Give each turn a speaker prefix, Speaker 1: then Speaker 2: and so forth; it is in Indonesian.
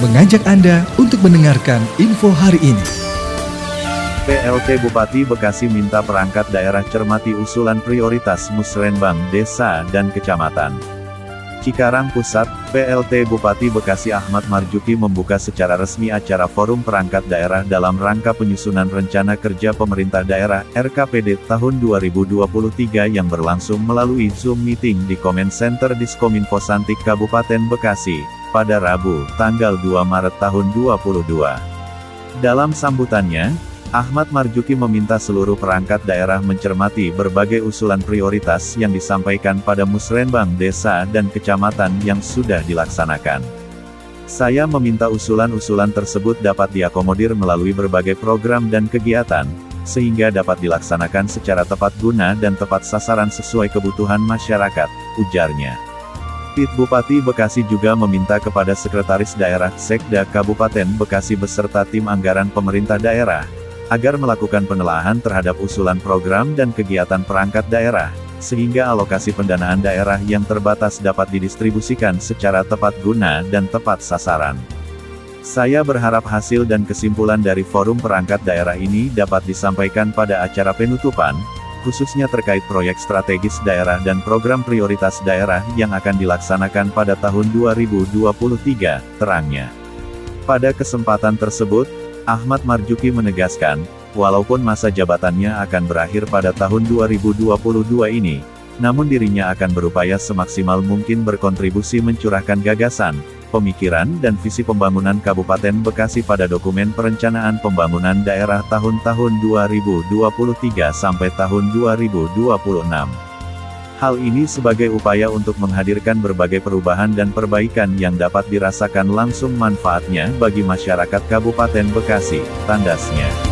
Speaker 1: mengajak Anda untuk mendengarkan info hari ini.
Speaker 2: PLT Bupati Bekasi minta perangkat daerah cermati usulan prioritas musrenbang desa dan kecamatan. Cikarang Pusat, PLT Bupati Bekasi Ahmad Marjuki membuka secara resmi acara Forum Perangkat Daerah dalam rangka penyusunan Rencana Kerja Pemerintah Daerah RKPD tahun 2023 yang berlangsung melalui Zoom Meeting di Comment Center Diskominfo Santik Kabupaten Bekasi, pada Rabu, tanggal 2 Maret tahun 2022. Dalam sambutannya, Ahmad Marjuki meminta seluruh perangkat daerah mencermati berbagai usulan prioritas yang disampaikan pada musrenbang desa dan kecamatan yang sudah dilaksanakan. Saya meminta usulan-usulan tersebut dapat diakomodir melalui berbagai program dan kegiatan, sehingga dapat dilaksanakan secara tepat guna dan tepat sasaran sesuai kebutuhan masyarakat, ujarnya. Pit Bupati Bekasi juga meminta kepada Sekretaris Daerah Sekda Kabupaten Bekasi beserta tim anggaran pemerintah daerah, agar melakukan penelaahan terhadap usulan program dan kegiatan perangkat daerah, sehingga alokasi pendanaan daerah yang terbatas dapat didistribusikan secara tepat guna dan tepat sasaran. Saya berharap hasil dan kesimpulan dari forum perangkat daerah ini dapat disampaikan pada acara penutupan, khususnya terkait proyek strategis daerah dan program prioritas daerah yang akan dilaksanakan pada tahun 2023, terangnya. Pada kesempatan tersebut, Ahmad Marjuki menegaskan, walaupun masa jabatannya akan berakhir pada tahun 2022 ini, namun dirinya akan berupaya semaksimal mungkin berkontribusi mencurahkan gagasan, pemikiran dan visi pembangunan Kabupaten Bekasi pada dokumen perencanaan pembangunan daerah tahun-tahun 2023 sampai tahun 2026. Hal ini sebagai upaya untuk menghadirkan berbagai perubahan dan perbaikan yang dapat dirasakan langsung manfaatnya bagi masyarakat Kabupaten Bekasi, tandasnya.